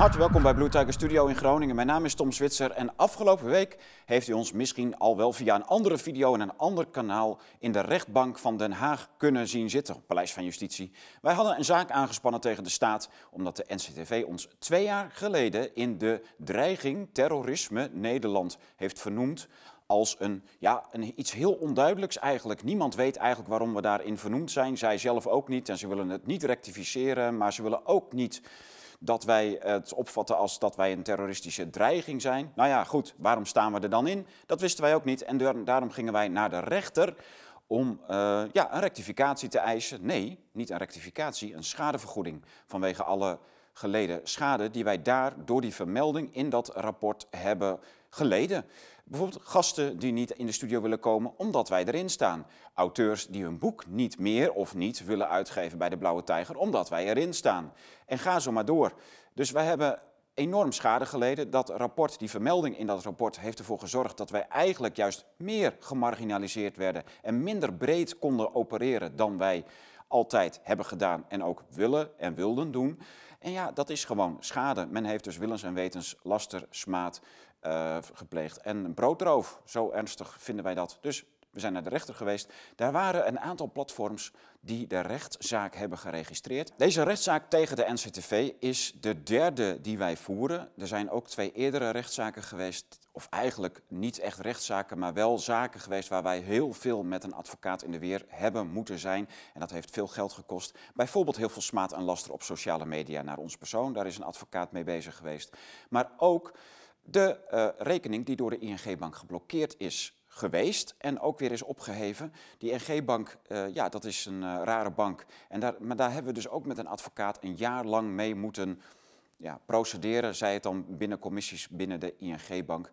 harte welkom bij Blue Tiger Studio in Groningen. Mijn naam is Tom Zwitser en afgelopen week heeft u ons misschien al wel via een andere video en een ander kanaal in de rechtbank van Den Haag kunnen zien zitten, Paleis van Justitie. Wij hadden een zaak aangespannen tegen de staat omdat de NCTV ons twee jaar geleden in de dreiging terrorisme Nederland heeft vernoemd als een, ja, een, iets heel onduidelijks eigenlijk. Niemand weet eigenlijk waarom we daarin vernoemd zijn. Zij zelf ook niet en ze willen het niet rectificeren, maar ze willen ook niet dat wij het opvatten als dat wij een terroristische dreiging zijn. Nou ja, goed, waarom staan we er dan in? Dat wisten wij ook niet en daarom gingen wij naar de rechter om uh, ja, een rectificatie te eisen. Nee, niet een rectificatie, een schadevergoeding vanwege alle geleden schade die wij daar door die vermelding in dat rapport hebben geleden. Bijvoorbeeld gasten die niet in de studio willen komen omdat wij erin staan. Auteurs die hun boek niet meer of niet willen uitgeven bij de Blauwe Tijger omdat wij erin staan. En ga zo maar door. Dus wij hebben enorm schade geleden. Dat rapport, die vermelding in dat rapport heeft ervoor gezorgd dat wij eigenlijk juist meer gemarginaliseerd werden en minder breed konden opereren dan wij altijd hebben gedaan en ook willen en wilden doen. En ja, dat is gewoon schade. Men heeft dus willens en wetens laster, smaad uh, gepleegd en broodroof. Zo ernstig vinden wij dat. Dus we zijn naar de rechter geweest. Daar waren een aantal platforms die de rechtszaak hebben geregistreerd. Deze rechtszaak tegen de NCTV is de derde die wij voeren. Er zijn ook twee eerdere rechtszaken geweest, of eigenlijk niet echt rechtszaken, maar wel zaken geweest waar wij heel veel met een advocaat in de weer hebben moeten zijn. En dat heeft veel geld gekost. Bijvoorbeeld heel veel smaad en laster op sociale media naar ons persoon. Daar is een advocaat mee bezig geweest. Maar ook de uh, rekening die door de ING-bank geblokkeerd is geweest en ook weer is opgeheven. Die NG-bank, uh, ja, dat is een uh, rare bank. En daar, maar daar hebben we dus ook met een advocaat een jaar lang mee moeten ja, procederen, zij het dan binnen commissies binnen de ING-bank.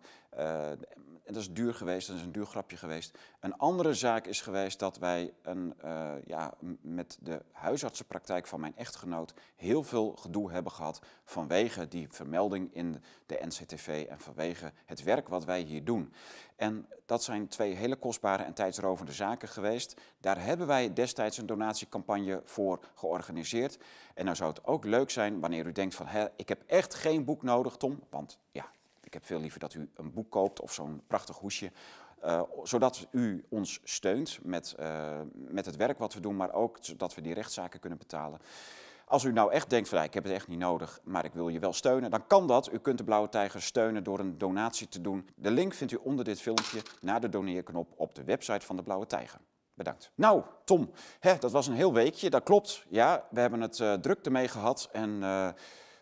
En dat is duur geweest, dat is een duur grapje geweest. Een andere zaak is geweest dat wij een, uh, ja, met de huisartsenpraktijk van mijn echtgenoot heel veel gedoe hebben gehad vanwege die vermelding in de NCTV en vanwege het werk wat wij hier doen. En dat zijn twee hele kostbare en tijdsrovende zaken geweest. Daar hebben wij destijds een donatiecampagne voor georganiseerd. En nou zou het ook leuk zijn wanneer u denkt van, hè, ik heb echt geen boek nodig, Tom, want ja, ik heb veel liever dat u een boek koopt of zo'n prachtig hoesje. Uh, zodat u ons steunt met, uh, met het werk wat we doen, maar ook zodat we die rechtszaken kunnen betalen. Als u nou echt denkt van ik heb het echt niet nodig, maar ik wil je wel steunen, dan kan dat. U kunt de Blauwe Tijger steunen door een donatie te doen. De link vindt u onder dit filmpje naar de doneerknop op de website van de Blauwe Tijger. Bedankt. Nou, Tom, hè, dat was een heel weekje, dat klopt. Ja, we hebben het uh, druk ermee gehad en...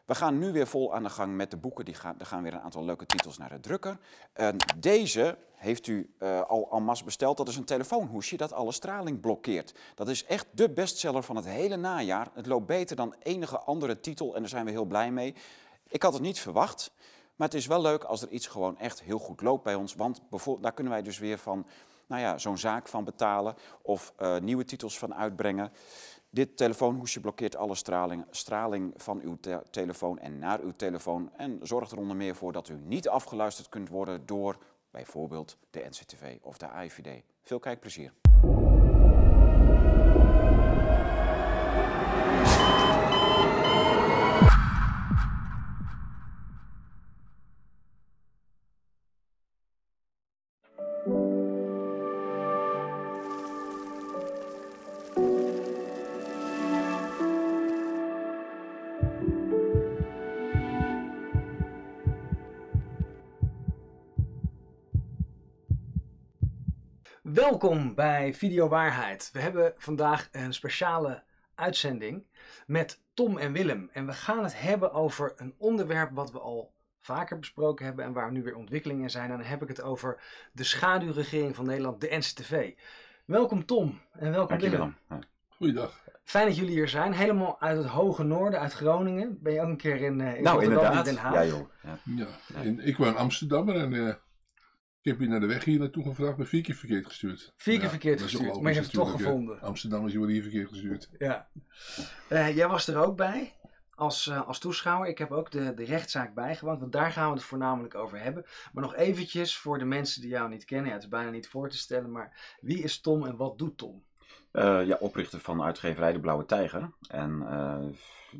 We gaan nu weer vol aan de gang met de boeken. Die gaan, er gaan weer een aantal leuke titels naar de drukker. Uh, deze heeft u uh, al en masse besteld. Dat is een telefoonhoesje dat alle straling blokkeert. Dat is echt de bestseller van het hele najaar. Het loopt beter dan enige andere titel en daar zijn we heel blij mee. Ik had het niet verwacht, maar het is wel leuk als er iets gewoon echt heel goed loopt bij ons. Want daar kunnen wij dus weer van nou ja, zo'n zaak van betalen of uh, nieuwe titels van uitbrengen. Dit telefoonhoesje blokkeert alle straling, straling van uw te telefoon en naar uw telefoon en zorgt er onder meer voor dat u niet afgeluisterd kunt worden door bijvoorbeeld de NCTV of de AIVD. Veel kijkplezier. Welkom bij Video Waarheid. We hebben vandaag een speciale uitzending met Tom en Willem. En we gaan het hebben over een onderwerp wat we al vaker besproken hebben en waar nu weer ontwikkelingen in zijn. En dan heb ik het over de schaduwregering van Nederland, de NCTV. Welkom Tom en welkom Willem. Goeiedag. Fijn dat jullie hier zijn. Helemaal uit het hoge noorden, uit Groningen. Ben je ook een keer in, uh, in nou, Rotterdam inderdaad. en Den Haag? Ja, joh. Ja. Ja, in- ik woon in Amsterdam en uh, ik heb je naar de weg hier naartoe gevraagd, maar vier keer verkeerd gestuurd. Vier keer Ja, verkeerd is gestuurd, maar je hebt het toch gevonden. Amsterdammers die worden hier verkeerd gestuurd. Ja. Eh, jij was er ook bij als, eh, als toeschouwer. Ik heb ook de, de rechtszaak bijgewoond, want daar gaan we het voornamelijk over hebben. Maar nog eventjes voor de mensen die jou niet kennen. Ja, het is bijna niet voor te stellen, maar wie is Tom en wat doet Tom? Eh, ja, oprichter van uitgeverij De Blauwe Tijger. En eh,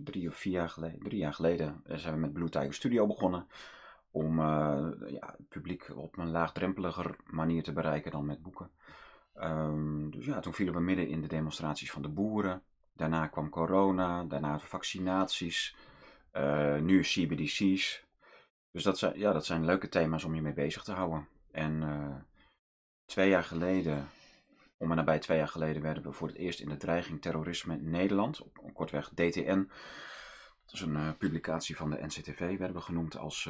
drie of vier jaar geleden, drie jaar geleden zijn we met Blue Tiger Studio begonnen. Om eh, ja, het publiek op een laagdrempeliger manier te bereiken dan met boeken. Ehm, dus ja, toen vielen we midden in de demonstraties van de boeren. Daarna kwam corona, daarna vaccinaties. eh, nu CBDC's. Dus dat zijn, ja, dat zijn leuke thema's om je mee bezig te houden. En eh, twee jaar geleden, om en nabij twee jaar geleden, werden we voor het eerst in de dreiging terrorisme in Nederland, op, kortweg DTN. Dat is een publicatie van de NCTV, werden we genoemd als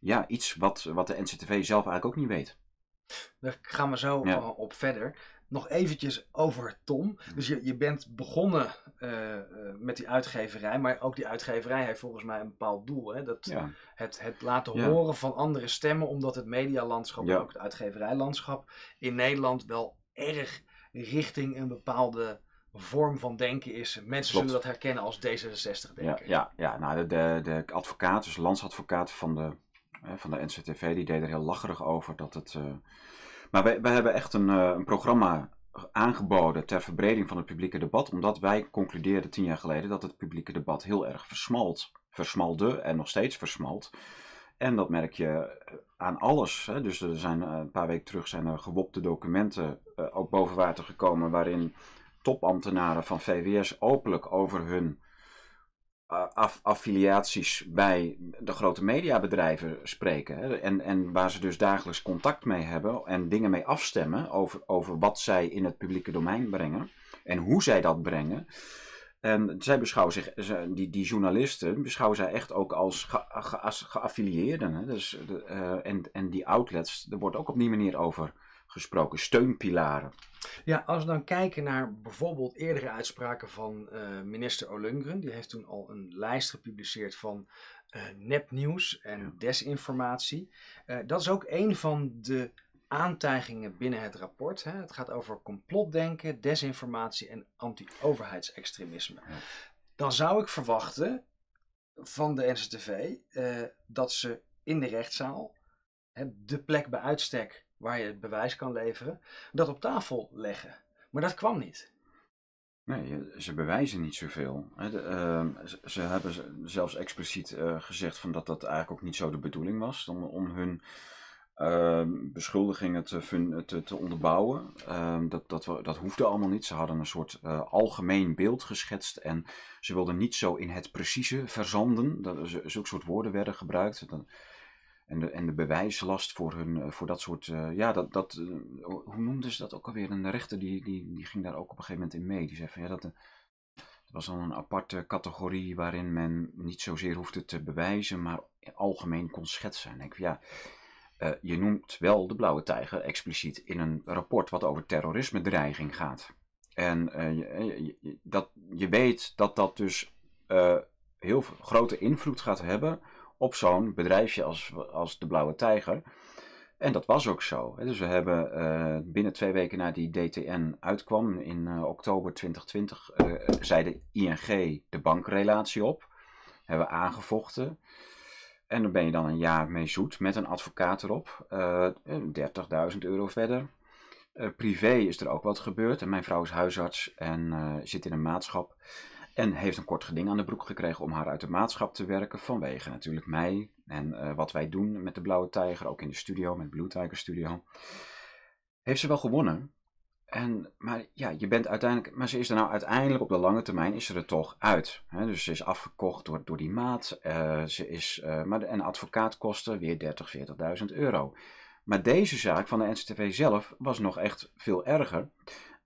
ja, iets wat, wat de NCTV zelf eigenlijk ook niet weet. Daar gaan we zo Ja. op verder. Nog eventjes over Tom. Dus je, je bent begonnen eh, eh, met die uitgeverij, maar ook die uitgeverij heeft volgens mij een bepaald doel. Hè? Dat, Ja, het, het laten Ja. horen van andere stemmen, omdat het medialandschap en ook het uitgeverijlandschap in Nederland wel erg richting een bepaalde vorm van denken is. Mensen Klopt. zullen dat herkennen als D66 ja, denken. ja, ja nou, de, de, de advocaat, dus landsadvocaat van de, van de NCTV, die deed er heel lacherig over dat het... eh, Maar wij, hebben echt een, eh, een programma aangeboden ter verbreding van het publieke debat, omdat wij concludeerden tien jaar geleden dat het publieke debat heel erg versmalt. Versmalde en nog steeds versmalt. En dat merk je eh, aan alles. Hè. Dus er zijn een paar weken terug zijn er gewopte documenten ook boven water gekomen waarin topambtenaren van VWS openlijk over hun aff- affiliaties bij de grote mediabedrijven spreken. En, en waar ze dus dagelijks contact mee hebben en dingen mee afstemmen over, over wat zij in het publieke domein brengen en hoe zij dat brengen. En zij beschouwen zich, die, die journalisten, beschouwen zij echt ook als ge, ge- als geaffilieerden. Dus, eh, en, en die outlets, er wordt ook op die manier over gesproken. Steunpilaren. Ja, als we dan kijken naar bijvoorbeeld eerdere uitspraken van eh, minister Olungren, die heeft toen al een lijst gepubliceerd van eh, nepnieuws en Ja. desinformatie. Eh, dat is ook een van de aantijgingen binnen het rapport. Hè. Het gaat over complotdenken, desinformatie en anti-overheidsextremisme. Ja. Dan zou ik verwachten van de NCTV dat ze in de rechtszaal, hè, de plek bij uitstek waar je het bewijs kan leveren, dat op tafel leggen. Maar dat kwam niet. Nee, ze bewijzen niet zoveel. ehm, ze, hebben zelfs expliciet eh, gezegd van dat dat eigenlijk ook niet zo de bedoeling was. Om, hun ehm, beschuldigingen te, onderbouwen. Ehm, dat, dat, dat hoefde allemaal niet. Ze hadden een soort eh, algemeen beeld geschetst. En ze wilden niet zo in het precieze verzanden. Dat, zulke soort woorden werden gebruikt. En de, en de bewijslast voor, hun, eh, voor dat soort. eh, ja, dat, dat, eh, hoe noemden ze dat ook alweer? Een rechter die, die, die ging daar ook op een gegeven moment in mee. Die zei van ja, dat, was dan een aparte categorie waarin men niet zozeer hoefde te bewijzen, maar algemeen kon schetsen. En ik ja, je noemt wel de blauwe tijger expliciet in een rapport wat over terrorisme-dreiging gaat. En je, je- dat, je weet dat dat dus heel grote invloed gaat hebben op zo'n bedrijfje als, als de Blauwe Tijger. En dat was ook zo. Dus we hebben eh, binnen twee weken na die DTN uitkwam, in eh, oktober 2020, eh, zei de ING de bankrelatie op. Hebben aangevochten. En dan ben je dan een jaar mee zoet met een advocaat erop. Eh 30.000 euro verder. Privé is er ook wat gebeurd. En mijn vrouw is huisarts en zit in een maatschap. En heeft een kort geding aan de broek gekregen om haar uit de maatschap te werken. Vanwege natuurlijk mij en eh, wat wij doen met de Blauwe Tijger. Ook in de studio, met Blue Tiger Studio. Heeft ze wel gewonnen. En, maar ja, je bent uiteindelijk. Maar ze is er nou uiteindelijk op de lange termijn is ze er toch uit. Hè? Dus ze is afgekocht door, door die maat. eh, ze is, eh, maar en advocaatkosten weer 30, 40.000 euro. Maar deze zaak van de NCTV zelf was nog echt veel erger.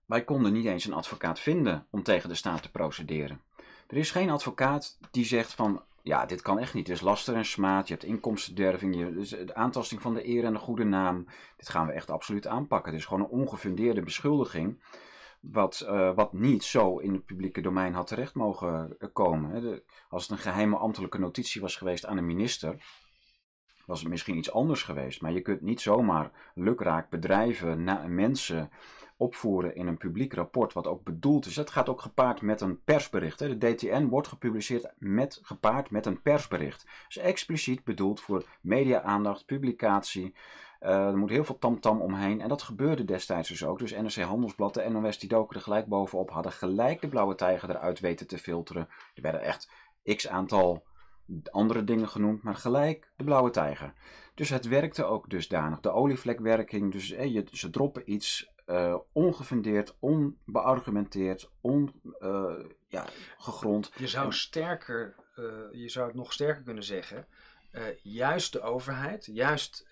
Wij konden niet eens een advocaat vinden om tegen de staat te procederen. Er is geen advocaat die zegt van, ja, dit kan echt niet. Het is laster en smaad, je hebt inkomstenderving, je, dus de aantasting van de eer en de goede naam. Dit gaan we echt absoluut aanpakken. Het is gewoon een ongefundeerde beschuldiging, wat, eh, wat niet zo in het publieke domein had terecht mogen eh, komen. als het een geheime ambtelijke notitie was geweest aan een minister, was het misschien iets anders geweest. Maar je kunt niet zomaar lukraak bedrijven, na, mensen opvoeren in een publiek rapport, wat ook bedoeld is. Dat gaat ook gepaard met een persbericht. Hè. De DTN wordt gepubliceerd met, gepaard met een persbericht. Dus expliciet bedoeld voor media-aandacht, publicatie. Eh, er moet heel veel tamtam omheen. En dat gebeurde destijds dus ook. Dus NRC Handelsblad, de NOS, die doken er gelijk bovenop. Hadden gelijk de blauwe tijger eruit weten te filteren. Er werden echt x aantal andere dingen genoemd, maar gelijk de blauwe tijger. Dus het werkte ook dusdanig. De olievlekwerking, dus je, ze droppen iets uh, ongefundeerd, onbeargumenteerd, on, uh, ja. Je zou sterker, uh, je zou het nog sterker kunnen zeggen. juist de overheid, juist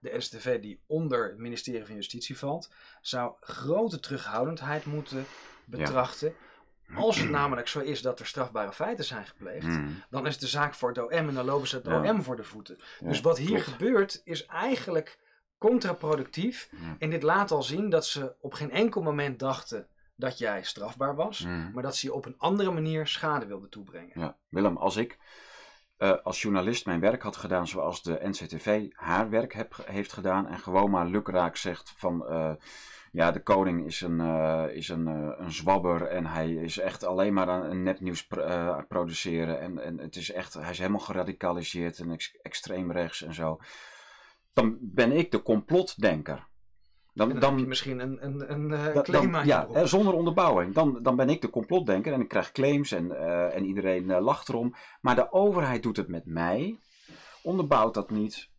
de NSTV die onder het ministerie van Justitie valt, zou grote terughoudendheid moeten betrachten. Ja. Als het namelijk zo is dat er strafbare feiten zijn gepleegd, mm. dan is de zaak voor het OM en dan lopen ze het ja. OM voor de voeten. Dus wat hier klopt. gebeurt is eigenlijk contraproductief. En dit laat al zien dat ze op geen enkel moment dachten dat jij strafbaar was, mm. maar dat ze je op een andere manier schade wilden toebrengen. Ja, Willem, als ik uh, als journalist mijn werk had gedaan zoals de NCTV haar werk heb, heeft gedaan en gewoon maar lukraak zegt van uh, ja, de koning is een, uh, is een, een zwabber en hij is echt alleen maar aan een nepnieuws pr produceren en, en het is echt, hij is helemaal geradicaliseerd en ex extreem rechts en zo dan ben ik de complotdenker. Dan, dan, dan heb je misschien een, een, een uh, claim dan, Ja, erop. zonder onderbouwing. Dan, dan ben ik de complotdenker en ik krijg claims en, uh, en iedereen uh, lacht erom. Maar de overheid doet het met mij, onderbouwt dat niet,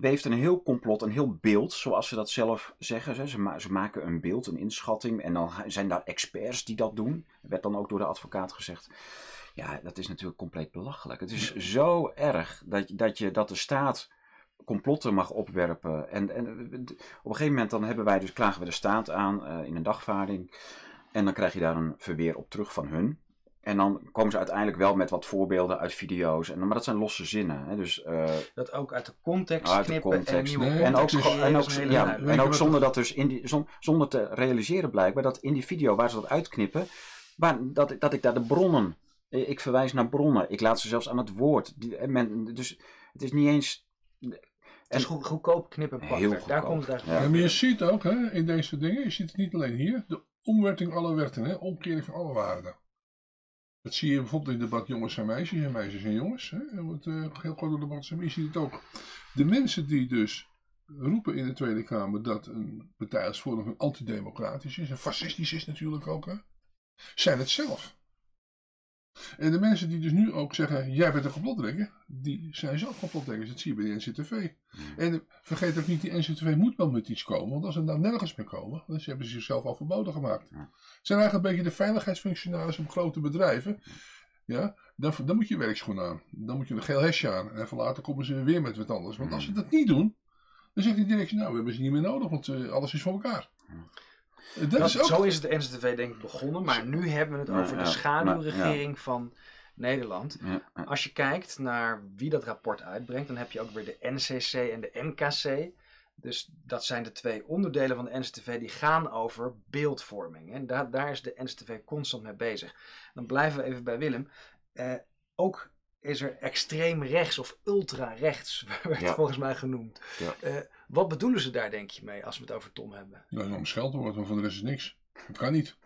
weeft een heel complot, een heel beeld, zoals ze dat zelf zeggen. Ze, ma ze maken een beeld, een inschatting en dan zijn daar experts die dat doen. Dat werd dan ook door de advocaat gezegd. Ja, dat is natuurlijk compleet belachelijk. Het is zo erg dat, dat, je, dat de staat complotten mag opwerpen. En, en op een gegeven moment dan hebben wij dus, klagen we de staat aan uh, in een dagvaarding. En dan krijg je daar een verweer op terug van hun. En dan komen ze uiteindelijk wel met wat voorbeelden uit video's. En, maar dat zijn losse zinnen. Hè? Dus, uh, dat ook uit de context uit de context. En, nee, en ook, en ook, ja, en ook zonder, dat dus in die, zonder te realiseren blijkbaar dat in die video waar ze dat uitknippen, waar, dat, dat ik daar de bronnen, ik verwijs naar bronnen. Ik laat ze zelfs aan het woord. Die, men, dus het is niet eens het is goed, goedkoop knippen Heel Daar komt het ja. ja. maar je ziet ook hè, in deze dingen, je ziet het niet alleen hier, de omwerting alle wetten, hè, omkering van alle waarden. Dat zie je bijvoorbeeld in het debat jongens en meisjes en meisjes en jongens. Hè. Het uh, heel groot debat zijn, je ziet het ook. De mensen die dus roepen in de Tweede Kamer dat een partij als Forum antidemocratisch is en fascistisch is natuurlijk ook, hè, zijn het zelf. En de mensen die dus nu ook zeggen, jij bent een complotdenker, die zijn zelf complotdenkers. Dat zie je bij de NCTV. Hmm. En vergeet ook niet, die NCTV moet wel met iets komen. Want als ze daar nergens mee komen, dan hebben ze zichzelf al verboden gemaakt. Ja. zijn eigenlijk een beetje de veiligheidsfunctionarissen op grote bedrijven. Ja, dan, dan moet je werkschoen aan. Dan moet je een geel hesje aan. En even later komen ze weer met wat anders. Want als ze dat niet doen, dan zegt die directie, nou, we hebben ze niet meer nodig, want uh, alles is voor elkaar. Dat is ook... Zo is het de NCTV denk ik begonnen, maar nu hebben we het over de schaduwregering van Nederland. Als je kijkt naar wie dat rapport uitbrengt, dan heb je ook weer de NCC en de NKC. Dus dat zijn de twee onderdelen van de NCTV die gaan over beeldvorming. En daar, daar is de NCTV constant mee bezig. Dan blijven we even bij Willem. Eh, ook is er extreem rechts of ultra rechts, werd ja. volgens mij genoemd. Ja. Uh, wat bedoelen ze daar denk je mee als we het over Tom hebben? Nou, om scheldwoord, maar van de rest is niks. Dat kan niet.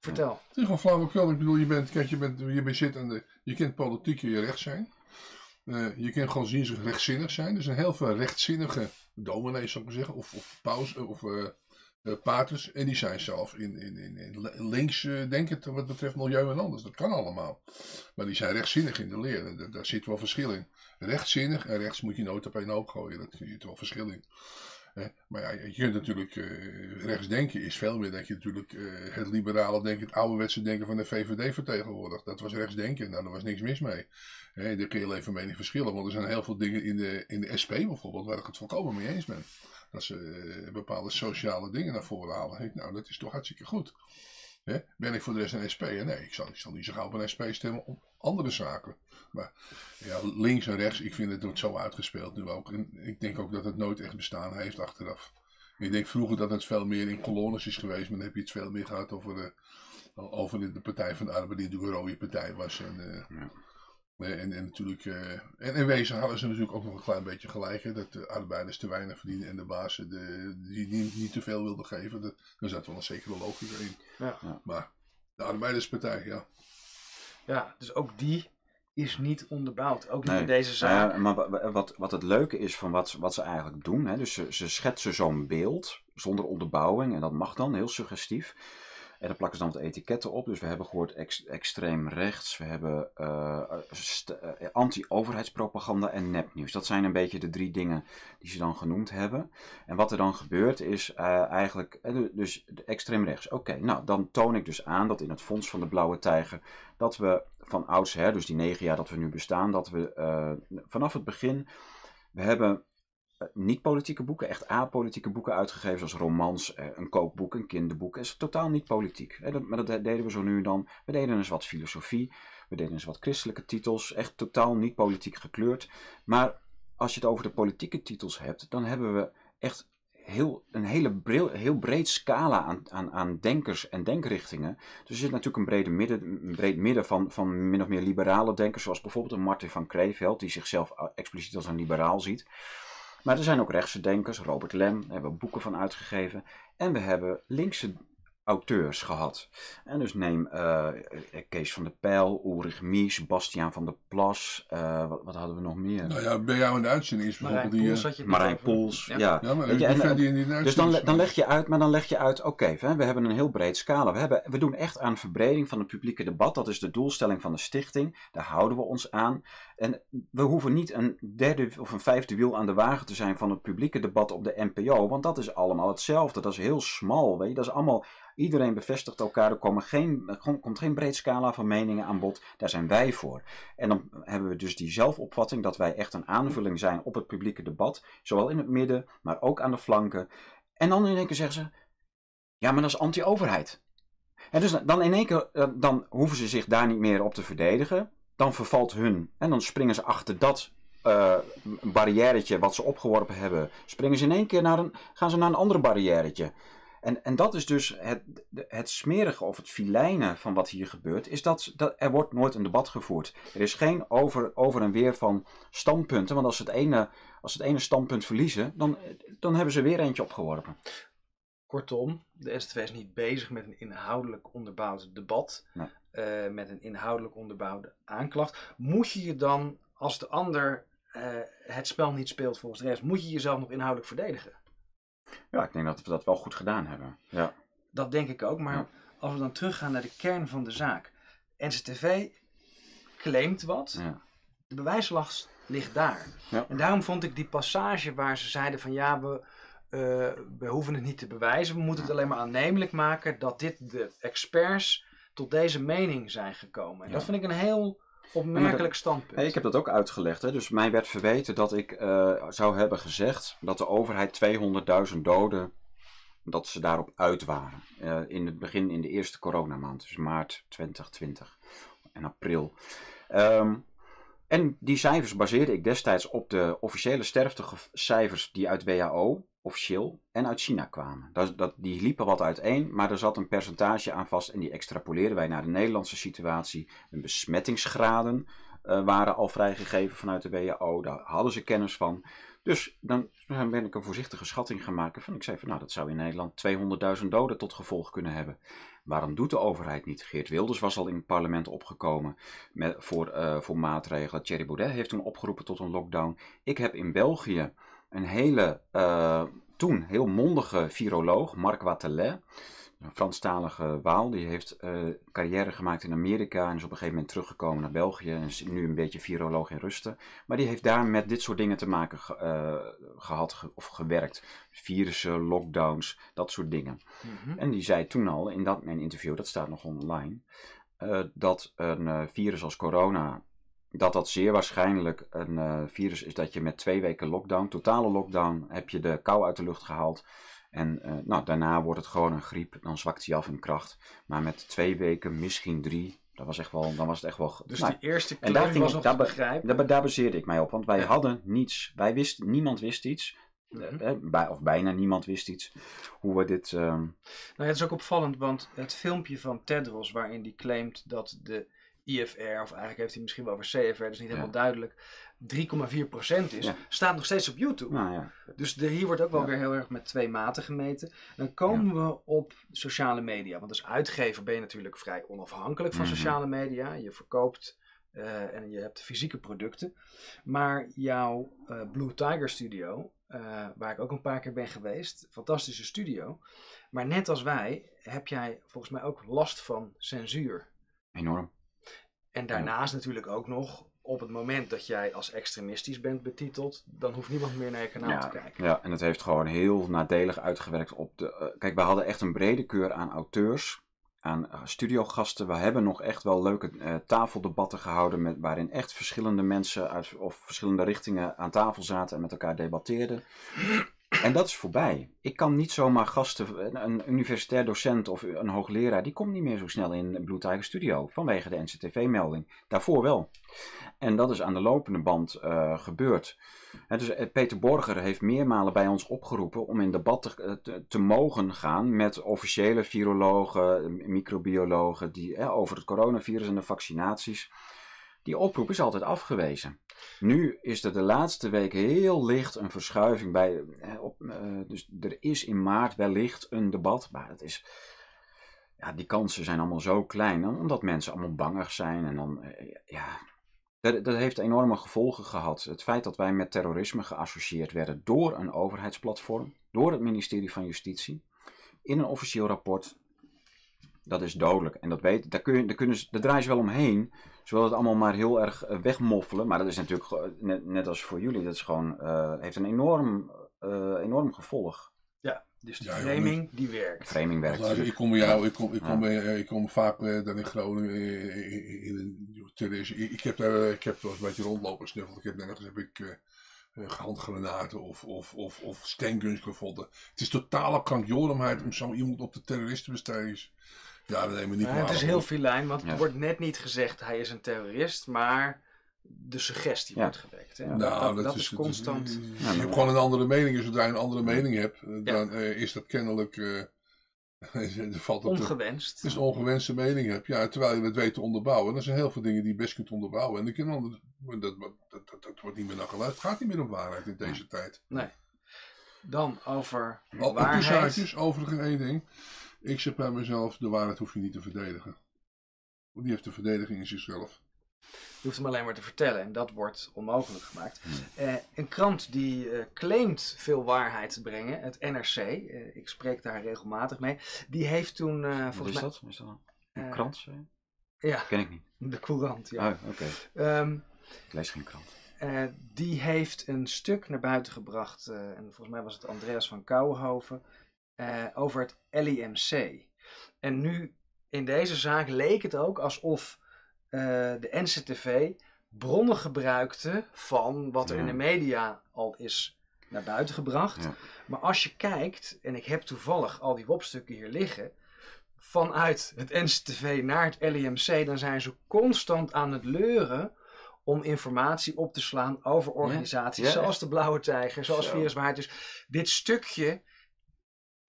Vertel. Het is gewoon flauwekul. Ik bedoel, je bent, kijk, je bent, je bent zit je kent politiek je recht zijn. Uh, je kan gewoon zien ze rechtzinnig zijn. Er zijn heel veel rechtzinnige dominees, zou ik maar zeggen, of, of paus, of uh, paters. En die zijn zelf in, in, in, in links uh, denken wat betreft milieu en anders. Dat kan allemaal. Maar die zijn rechtzinnig in de leer. Daar, zit wel verschil in. Rechtzinnig en rechts moet je nooit op één hoop gooien. Daar zit wel verschil in. maar ja, je kunt natuurlijk uh, rechts denken is veel meer dat je natuurlijk het liberale denken, het ouderwetse denken van de VVD vertegenwoordigt. Dat was rechts denken, nou daar was niks mis mee. Hè, daar kun je even mening verschillen, want er zijn heel veel dingen in de, in de SP bijvoorbeeld waar ik het volkomen mee eens ben dat ze uh, bepaalde sociale dingen naar voren halen. Nou, dat is toch hartstikke goed. Ben ik voor de rest een SP? Nee, ik zal, ik zal niet zo gauw op een SP stemmen om andere zaken. Maar ja, links en rechts, ik vind het wordt zo uitgespeeld nu ook. En ik denk ook dat het nooit echt bestaan heeft achteraf. Ik denk vroeger dat het veel meer in kolonnes is geweest, maar dan heb je het veel meer gehad over de, over de, Partij van de Arbeid, die natuurlijk een rode partij was. En, uh, ja. En, en natuurlijk, uh, en in wezen hadden ze natuurlijk ook nog een klein beetje gelijk. Hè, dat de arbeiders te weinig verdienen en de bazen de, die niet, niet te veel wilden geven. Dat, daar zat wel een zekere logica in. Ja. Maar de arbeiderspartij, ja. Ja, dus ook die is niet onderbouwd. Ook niet Nee. in deze zaak. ja, maar wa- wa- wat, wat het leuke is van wat, wat ze eigenlijk doen, hè, dus ze, ze schetsen zo'n beeld zonder onderbouwing en dat mag dan, heel suggestief. En dan plakken ze dan wat etiketten op. Dus we hebben gehoord ex- extreem rechts, we hebben eh, st- eh, anti-overheidspropaganda en nepnieuws. Dat zijn een beetje de drie dingen die ze dan genoemd hebben. En wat er dan gebeurt is eh, eigenlijk, eh, du- dus de extreem rechts. Oké, nou dan toon ik dus aan dat in het Fonds van de Blauwe Tijger, dat we van oudsher, dus die negen jaar dat we nu bestaan, dat we eh, vanaf het begin, we hebben eh, niet-politieke boeken, echt apolitieke boeken uitgegeven, zoals romans, eh, een kookboek, een kinderboek. Het is totaal niet politiek. Dat, maar dat de- deden we zo nu en dan. We deden eens wat filosofie, we deden eens wat christelijke titels, echt totaal niet politiek gekleurd. Maar als je het over de politieke titels hebt, dan hebben we echt heel, een hele bril, heel breed scala aan, aan, aan denkers en denkrichtingen. Dus er zit natuurlijk een, brede midden, breed midden van, van min of meer liberale denkers, zoals bijvoorbeeld een Martin van Kreeveld, die zichzelf uh, expliciet als een liberaal ziet. Maar er zijn ook rechtse denkers, Robert Lem, daar hebben we boeken van uitgegeven. En we hebben linkse auteurs gehad. En dus neem eh, Kees van der Pijl, Ulrich Mies, Bastiaan van der Plas, eh, wat, wat hadden we nog meer? Nou ja, bij jou in de uitzending is Marijn bijvoorbeeld die... Poels eh, Marijn over. Poels, ja. ja, maar je, en- die in die Dus dan, dan leg je uit, maar dan leg je uit, oké, hè, we hebben een heel breed scala. We, hebben, we doen echt aan verbreding van het publieke debat. Dat is de doelstelling van de stichting. Daar houden we ons aan. En we hoeven niet een derde of een vijfde wiel aan de wagen te zijn van het publieke debat op de NPO. Want dat is allemaal hetzelfde. Dat is heel smal. Weet je? Dat is allemaal, iedereen bevestigt elkaar. Er komen geen, kom- komt geen breed scala van meningen aan bod. Daar zijn wij voor. En dan hebben we dus die zelfopvatting dat wij echt een aanvulling zijn op het publieke debat. Zowel in het midden, maar ook aan de flanken. En dan in één keer zeggen ze: ja, maar dat is anti-overheid. En dus dan in één keer eh, dan hoeven ze zich daar niet meer op te verdedigen. Dan vervalt hun. En dan springen ze achter dat eh barrièretje wat ze opgeworpen hebben. Springen ze in één keer naar een, gaan ze naar een ander barrièretje. En, en dat is dus het, het smerige of het filijne van wat hier gebeurt. Is dat, dat er wordt nooit een debat gevoerd. Er is geen over, over en weer van standpunten. Want als ze het ene, als het ene standpunt verliezen, dan, dan hebben ze weer eentje opgeworpen. Kortom, de STV is niet bezig met een inhoudelijk onderbouwd debat. Nee. eh, met een inhoudelijk onderbouwde aanklacht. Moet je je dan, als de ander eh, het spel niet speelt volgens de rest, moet je jezelf nog inhoudelijk verdedigen? Ja, ik denk dat we dat wel goed gedaan hebben. Ja. Dat denk ik ook. Maar Ja. als we dan teruggaan naar de kern van de zaak. NCTV claimt wat. Ja. De bewijslast ligt daar. Ja. En daarom vond ik die passage waar ze zeiden van ja, we, eh, we hoeven het niet te bewijzen. We moeten het alleen maar aannemelijk maken dat dit de experts tot deze mening zijn gekomen. En dat vind ik een heel opmerkelijk standpunt. Hey, ik heb dat ook uitgelegd. Hè. Dus mij werd verweten dat ik eh, zou hebben gezegd dat de overheid 200.000 doden, dat ze daarop uit waren. Eh, in het begin, in de eerste coronamaand, dus maart 2020 en april. Ehm, en die cijfers baseerde ik destijds op de officiële sterftecijfers die uit WHO, officieel, en uit China kwamen. Dat, dat, die liepen wat uiteen, maar er zat een percentage aan vast en die extrapoleerden wij naar de Nederlandse situatie. De besmettingsgraden eh, waren al vrijgegeven vanuit de WHO, daar hadden ze kennis van. Dus dan ben ik een voorzichtige schatting gaan maken van, ik zei van nou dat zou in Nederland 200.000 doden tot gevolg kunnen hebben. Waarom doet de overheid niet? Geert Wilders was al in het parlement opgekomen met, voor, eh, voor maatregelen. Thierry Baudet heeft toen opgeroepen tot een lockdown. Ik heb in België een hele, eh, toen heel mondige viroloog, Marc Watelet, een Franstalige Waal, die heeft eh, carrière gemaakt in Amerika en is op een gegeven moment teruggekomen naar België en is nu een beetje viroloog in rusten. Maar die heeft daar met dit soort dingen te maken ge- eh, gehad ge- of gewerkt. Virussen, lockdowns, dat soort dingen. Mhm. En die zei toen al in dat mijn interview, dat staat nog online, dat een virus als corona, dat dat zeer waarschijnlijk een eh, virus is dat je met twee weken lockdown, totale lockdown, heb je de kou uit de lucht gehaald. En eh, nou, daarna wordt het gewoon een griep, dan zwakt hij af in kracht. Maar met twee weken, misschien drie, dat was echt wel, dan was het echt wel... Dus nou, die eerste en daar ging was nog daar te be- begrijpen. daar, daar baseerde ik mij op, want wij Ja. hadden niets. Wij wisten, niemand wist iets. Mhm. Eh, bij, of bijna niemand wist iets. Hoe we dit... ehm, Nou ja, het is ook opvallend, want het filmpje van Tedros waarin hij claimt dat de IFR, of eigenlijk heeft hij misschien wel over CFR, is niet helemaal Ja. duidelijk, 3,4% is, Ja. staat nog steeds op YouTube. nou ja, Dus de, hier wordt ook wel weer heel erg met twee maten gemeten. Dan komen we op sociale media. Want als uitgever ben je natuurlijk vrij onafhankelijk van Mhm. sociale media. Je verkoopt eh, en je hebt fysieke producten. Maar jouw eh, Blue Tiger Studio, eh, waar ik ook een paar keer ben geweest, fantastische studio. Maar net als wij heb jij volgens mij ook last van censuur. Enorm. En daarnaast natuurlijk ook nog, op het moment dat jij als extremistisch bent betiteld, dan hoeft niemand meer naar je kanaal te kijken. Ja, en het heeft gewoon heel nadelig uitgewerkt op de. eh, kijk, we hadden echt een brede keur aan auteurs, aan eh, studiogasten. We hebben nog echt wel leuke eh, tafeldebatten gehouden, met, waarin echt verschillende mensen uit of verschillende richtingen aan tafel zaten en met elkaar debatteerden. En dat is voorbij. Ik kan niet zomaar gasten, een- universitair docent of een hoogleraar, die komt niet meer zo snel in Blue Tiger Studio vanwege de NCTV-melding. Daarvoor wel. En dat is aan de lopende band eh, gebeurd. Dus eh, Peter Borger heeft meermalen bij ons opgeroepen om in debat te, eh, te, mogen gaan met officiële virologen, microbiologen die, over het coronavirus en de vaccinaties. Die oproep is altijd afgewezen. Nu is er de laatste week heel licht een verschuiving bij. eh, op, eh, dus er is in maart wellicht een debat, maar het is. Ja, die kansen zijn allemaal zo klein, omdat mensen allemaal bangig zijn. En dan, eh, ja, dat, dat heeft enorme gevolgen gehad. Het feit dat wij met terrorisme geassocieerd werden door een overheidsplatform, door het ministerie van Justitie, in een officieel rapport, dat is dodelijk. En dat weet, daar, kun je, daar, kunnen ze, daar draaien ze wel omheen. Ze willen het allemaal maar heel erg eh, wegmoffelen. Maar dat is natuurlijk, net, net als voor jullie, dat is gewoon, eh, heeft een enorm, eh, enorm gevolg. Ja, dus die Ja, joh, framing die werkt. Framing werkt. Ik kom bij jou, ik kom, ik kom, Ja. bij- ik kom vaak dan in Groningen in, in een. Ik, ik heb daar, ik heb wel eens een beetje rondlopen snuffeld. Ik heb nergens heb ik handgranaten of, of, of, of stenguns gevonden. Het is totale krankjormheid om zo iemand op de terroristenbestrijding. Ja, dat nemen we niet Ja, het is heel hoor. filijn, want Ja. het wordt net niet gezegd hij is een terrorist, maar de suggestie Ja. wordt gewekt. Hè? Nou, dat, dat, dat, is, constant. is- je hebt gewoon een andere mening. En zodra je een andere mening hebt, eh, dan eh, is dat kennelijk. eh er valt op de, ongewenst. Als je een ongewenste mening hebt, ja, terwijl je het weet te onderbouwen. Er zijn heel veel dingen die je best kunt onderbouwen. En dan kunnen anderen- dat, dat, dat, wordt niet meer naar geluisterd. Het gaat niet meer om waarheid in deze tijd. Nee. Dan over Al waarheid. zaakjes, overigens één ding. Ik zeg bij mezelf, de waarheid hoef je niet te verdedigen. Want die heeft de verdediging in zichzelf. Je hoeft hem alleen maar te vertellen en dat wordt onmogelijk gemaakt. Hmm. Eh, een krant die eh, claimt veel waarheid te brengen, het NRC, eh, ik spreek daar regelmatig mee, die heeft toen eh, Wat volgens is mij... dat? Is dat een krant? Ja, Ken ik niet. de Courant, ja. Oh, oké. Ehm, Ik lees geen krant. Die heeft een stuk naar buiten gebracht, en volgens mij was het Andreas van Kouwenhoven, eh, over het LIMC. En nu, in deze zaak, leek het ook alsof eh, de NCTV bronnen gebruikte van wat er in de media al is naar buiten gebracht. Ja. Maar als je kijkt, en ik heb toevallig al die WOP-stukken hier liggen, vanuit het NCTV naar het LIMC, dan zijn ze constant aan het leuren om informatie op te slaan over organisaties Ja, zoals de Blauwe Tijger, zoals Zo. Viruswaard. Dus dit stukje,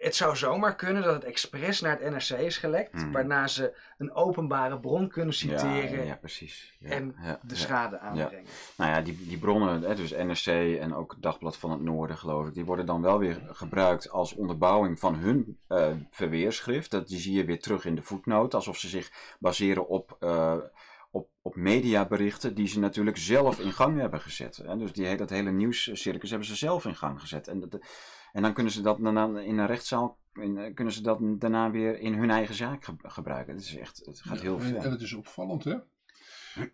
het zou zomaar kunnen dat het expres naar het NRC is gelekt, Hmm. waarna ze een openbare bron kunnen citeren ja, ja, precies. Ja, en de schade aanbrengen. Nou ja, die, die bronnen, hè, dus NRC en ook Dagblad van het Noorden, geloof ik, die worden dan wel weer gebruikt als onderbouwing van hun eh, verweerschrift. Dat, die zie je weer terug in de voetnoot, alsof ze zich baseren op, eh, op, op mediaberichten die ze natuurlijk zelf in gang hebben gezet. Hè. Dus die, dat hele nieuwscircus hebben ze zelf in gang gezet. En, dat, en dan kunnen ze dat daarna in een rechtszaal, in, eh, kunnen ze dat daarna weer in hun eigen zaak ge- gebruiken. Het is echt, het gaat heel en, het is opvallend, hè.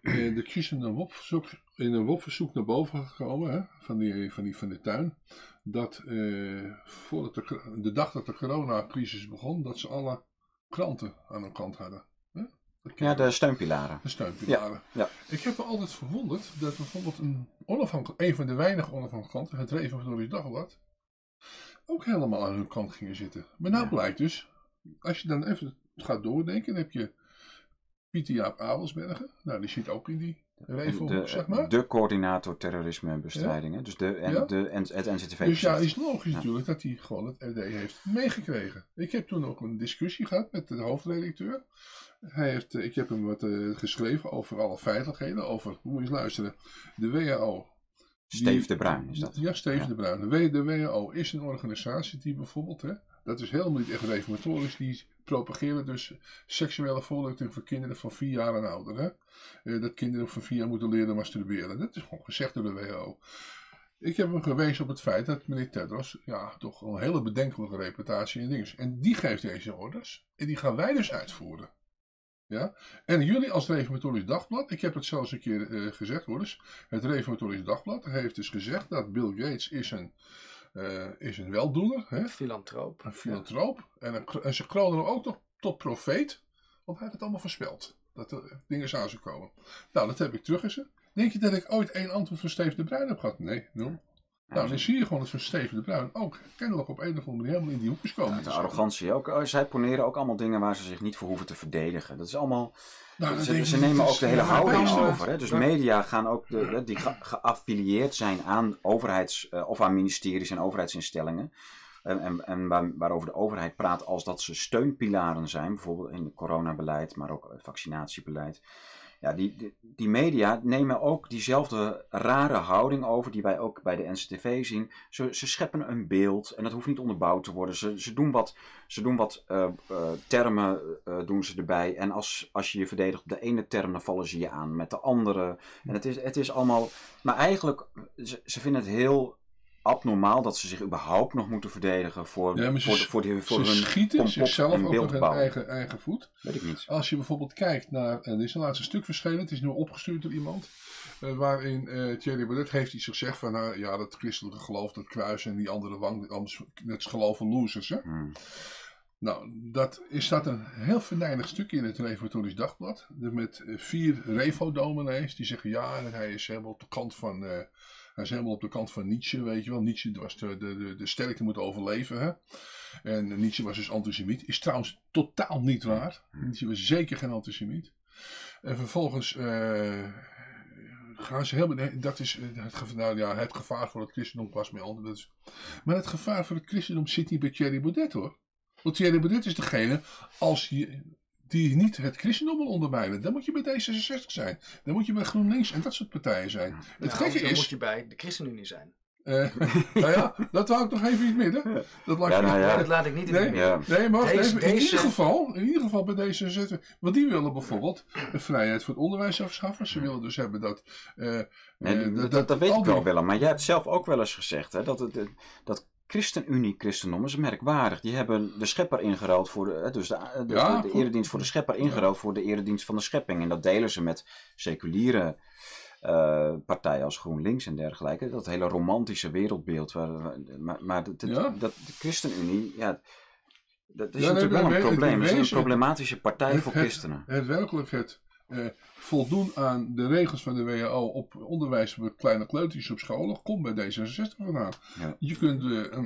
Eh, Er is een WOP-verzoek, in een WOP-verzoek naar boven gekomen, hè, van, die, van, die, van de tuin. Dat eh, voordat de, de dag dat de coronacrisis begon, dat ze alle kranten aan hun kant hadden. Hè? Dat Ja, de steunpilaren. De steunpilaren. ja. Ik heb me altijd verwonderd dat bijvoorbeeld een onafhankelijk, een van de weinige onafhankelijke kranten, het Reventorisch Dagblad, ook helemaal aan hun kant gingen zitten. Maar nou Ja. blijkt dus, als je dan even gaat doordenken, dan heb je Pieter Jaap Abelsbergen, nou die zit ook in die de, zeg maar. de coördinator terrorisme en bestrijding. hè? Dus de, en, Ja. de, en, het NCTV. Dus ja, is logisch natuurlijk dat hij gewoon het RD heeft meegekregen. Ik heb toen ook een discussie gehad met de hoofdredacteur. Hij heeft, eh, ik heb hem wat eh, geschreven over alle feitelijkheden, over, moet je eens luisteren, de WHO. Steef die- de Bruin is dat. Ja, Steef Ja. de Bruin. De WHO is een organisatie die bijvoorbeeld, hè, dat is helemaal niet echt reformatorisch, die propageren dus seksuele voorlichting voor kinderen van 4 jaar en ouder. Hè? Eh, dat kinderen van 4 jaar moeten leren masturberen. Dat is gewoon gezegd door de WHO. Ik heb hem gewezen op het feit dat meneer Tedros ja, toch een hele bedenkelijke reputatie en dingen. En die geeft deze orders. En die gaan wij dus uitvoeren. Ja? En jullie als Reformatorisch Dagblad, ik heb het zelfs een keer uh, gezegd hoor eens. Het Reformatorisch Dagblad heeft dus gezegd dat Bill Gates is een, uh, is een weldoener. Hè? Filantroop. Een filantroop. Ja. En, een, en, ze kronen hem ook tot, tot profeet. Want hij heeft het allemaal voorspeld. Dat er dingen aan zouden komen. Nou, dat heb ik teruggezet. Denk je dat ik ooit één antwoord van Steven de Bruin heb gehad? Nee, nul. Nou, dan zie je gewoon dat zo'n Steven de Bruin ook kennelijk op een of andere manier helemaal in die hoekjes komen. Ja, de arrogantie ook. Oh, zij poneren ook allemaal dingen waar ze zich niet voor hoeven te verdedigen. Dat is allemaal... Nou, ze, ze nemen ook de hele houding over. Hè? Dus media gaan ook de, die geaffilieerd zijn aan overheids- of aan ministeries en overheidsinstellingen. En, en, en waar, waarover de overheid praat als dat ze steunpilaren zijn, bijvoorbeeld in het coronabeleid, maar ook het vaccinatiebeleid ja, die, die, media nemen ook diezelfde rare houding over die wij ook bij de NCTV zien. Ze, ze scheppen een beeld en dat hoeft niet onderbouwd te worden. Ze, ze doen wat, ze doen wat uh, uh, termen uh, doen ze erbij. En als, als je je verdedigt op de ene term, dan vallen ze je aan met de andere. En het is, het is allemaal. Maar eigenlijk, ze, ze vinden het heel abnormaal dat ze zich überhaupt nog moeten verdedigen voor, ja, voor, voor, die, voor ze hun schieten zichzelf ook nog hun eigen, eigen voet. Weet ik niet. Als je bijvoorbeeld kijkt naar, er is een laatste stuk verschenen, het is nu opgestuurd door iemand, uh, waarin uh, Thierry Baudet heeft iets gezegd van, uh, ja, dat christelijke geloof, dat kruis en die andere wang, anders, net geloof van losers, hè. Hmm. Nou, dat is staat een heel venijnig stukje in het Reformatorisch Dagblad. Met vier Revo-dominees die zeggen ja, en hij is helemaal op de kant van hij is helemaal op de kant van Nietzsche, weet je wel. Nietzsche was de, de, de, de sterkte moet overleven. Hè? En Nietzsche was dus antisemiet. Is trouwens totaal niet waar. Nietzsche was zeker geen antisemiet. En vervolgens uh, gaan ze helemaal. Dat is het, nou, ja, het gevaar voor het christendom was mee anders. Maar het gevaar voor het christendom zit niet bij Thierry Baudet hoor. Want Thierry Baudet is degene, als je die niet het christendom wil ondermijnen. Dan moet je bij D66 zijn. Dan moet je bij GroenLinks en dat soort partijen zijn. Het nou, gekke dan is... moet je bij de ChristenUnie zijn. Uh, nou ja, dat wou ik nog even in het midden. Dat, laat, ja, nou ja. dat laat ik niet in nee, het midden. Ja. Nee, maar Deze- even, in, deze- ieder geval, in ieder geval bij D66. Want die willen bijvoorbeeld de vrijheid voor het onderwijs afschaffen. Ze willen dus hebben dat... eh, Nee, eh, dat, dat, dat weet ik die- wel, Willem. Maar jij hebt zelf ook wel eens gezegd hè, dat, het, dat ChristenUnie, christendom is merkwaardig. Die hebben de schepper ingeruild voor de, dus de, de, Ja, de, eredienst voor de schepper ingeruild voor de eredienst van de schepping. En dat delen ze met seculiere eh, partijen als GroenLinks en dergelijke. Dat hele romantische wereldbeeld. Waar, maar maar dat, dat, Ja. dat- de ChristenUnie, ja, dat is nee, natuurlijk wel een probleem. Het is een problematische partij het- voor het- christenen. Het werkelijk het eh, voldoen aan de regels van de WHO op onderwijs voor kleine kleutertjes op scholen komt bij D66 vandaan. Ja. Je kunt, eh,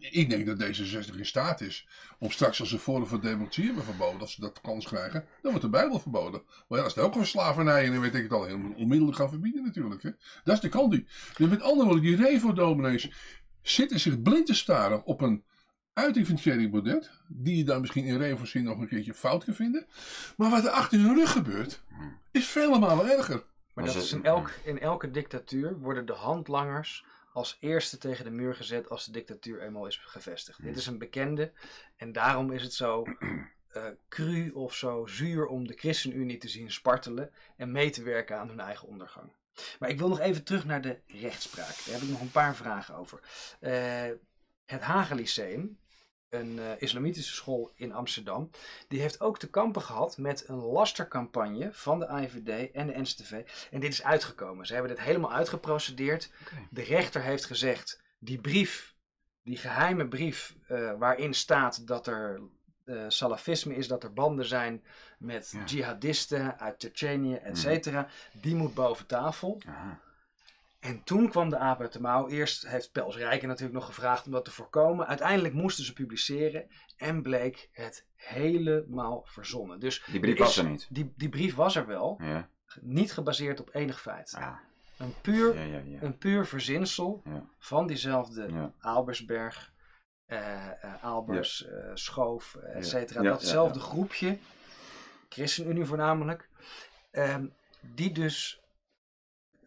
ik denk dat D66 in staat is om straks als ze Forum voor Democratie hebben verboden, als ze dat kans krijgen, dan wordt de Bijbel verboden. Maar ja, dat is ook een slavernij en dan weet ik het al, heel onmiddellijk gaan verbieden natuurlijk. Hè. Dat is de kant die. Dus met andere woorden, die Revo-dominees zitten zich blind te staren op een uiting van Thierry Baudet, die je dan misschien in Revo-zin nog een keertje fout kan vinden. Maar wat er achter hun rug gebeurt, is vele malen erger. Maar dat is in, elk, in elke dictatuur worden de handlangers als eerste tegen de muur gezet als de dictatuur eenmaal is gevestigd. Dit is een bekende en daarom is het zo eh cru of zo zuur om de ChristenUnie te zien spartelen en mee te werken aan hun eigen ondergang. Maar ik wil nog even terug naar de rechtspraak. Daar heb ik nog een paar vragen over. Eh, het Hagen Lyceum, een eh, islamitische school in Amsterdam, die heeft ook te kampen gehad met een lastercampagne van de AIVD en de NCTV. En dit is uitgekomen. Ze hebben dit helemaal uitgeprocedeerd. De rechter heeft gezegd, die brief, die geheime brief eh, waarin staat dat er eh, salafisme is, dat er banden zijn met Ja. jihadisten uit Tsjetsjenië, et cetera, die moet boven tafel. Aha. En toen kwam de aap uit de mouw. Eerst heeft Pels Rijken natuurlijk nog gevraagd om dat te voorkomen. Uiteindelijk moesten ze publiceren en bleek het helemaal verzonnen. Dus Die brief is- was er niet. Die, die brief was er wel, Ja, niet gebaseerd op enig feit. ja, Een puur, ja, ja. ja. een puur verzinsel van diezelfde eh, eh, Aalbers, eh, Schoof, et cetera. Datzelfde groepje, ChristenUnie voornamelijk, ehm, die dus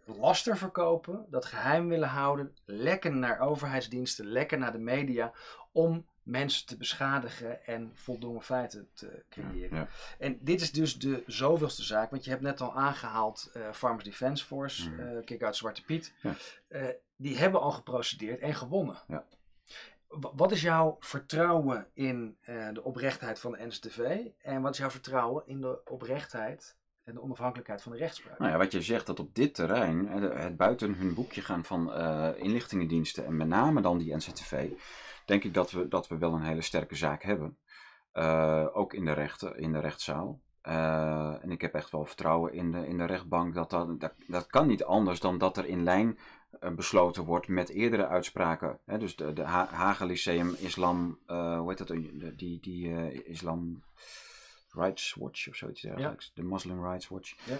laster verkopen, dat geheim willen houden, lekken naar overheidsdiensten, lekken naar de media, om mensen te beschadigen en voldongen feiten te creëren. Ja. En dit is dus de zoveelste zaak, want je hebt net al aangehaald uh, Farmers Defence Force, Mhm. eh Kick-Out Zwarte Piet. Ja. Eh, die hebben al geprocedeerd en gewonnen. Wat is jouw vertrouwen in eh, de oprechtheid van de NCTV en wat is jouw vertrouwen in de oprechtheid en de onafhankelijkheid van de rechtspraak? Nou ja, wat je zegt, dat op dit terrein, eh, het buiten hun boekje gaan van eh, inlichtingendiensten en met name dan die NCTV, denk ik dat we, dat we wel een hele sterke zaak hebben. Eh, ook in de, rechten, in de rechtszaal. En ik heb echt wel vertrouwen in de, in de rechtbank dat dat, dat dat kan niet anders dan dat er in lijn besloten wordt met eerdere uitspraken. Hè, dus de, de Ha- Hagen Lyceum Islam, hoe heet dat, die, die Islam Rights Watch of zoiets dergelijks. De Muslim Rights Watch. Ja.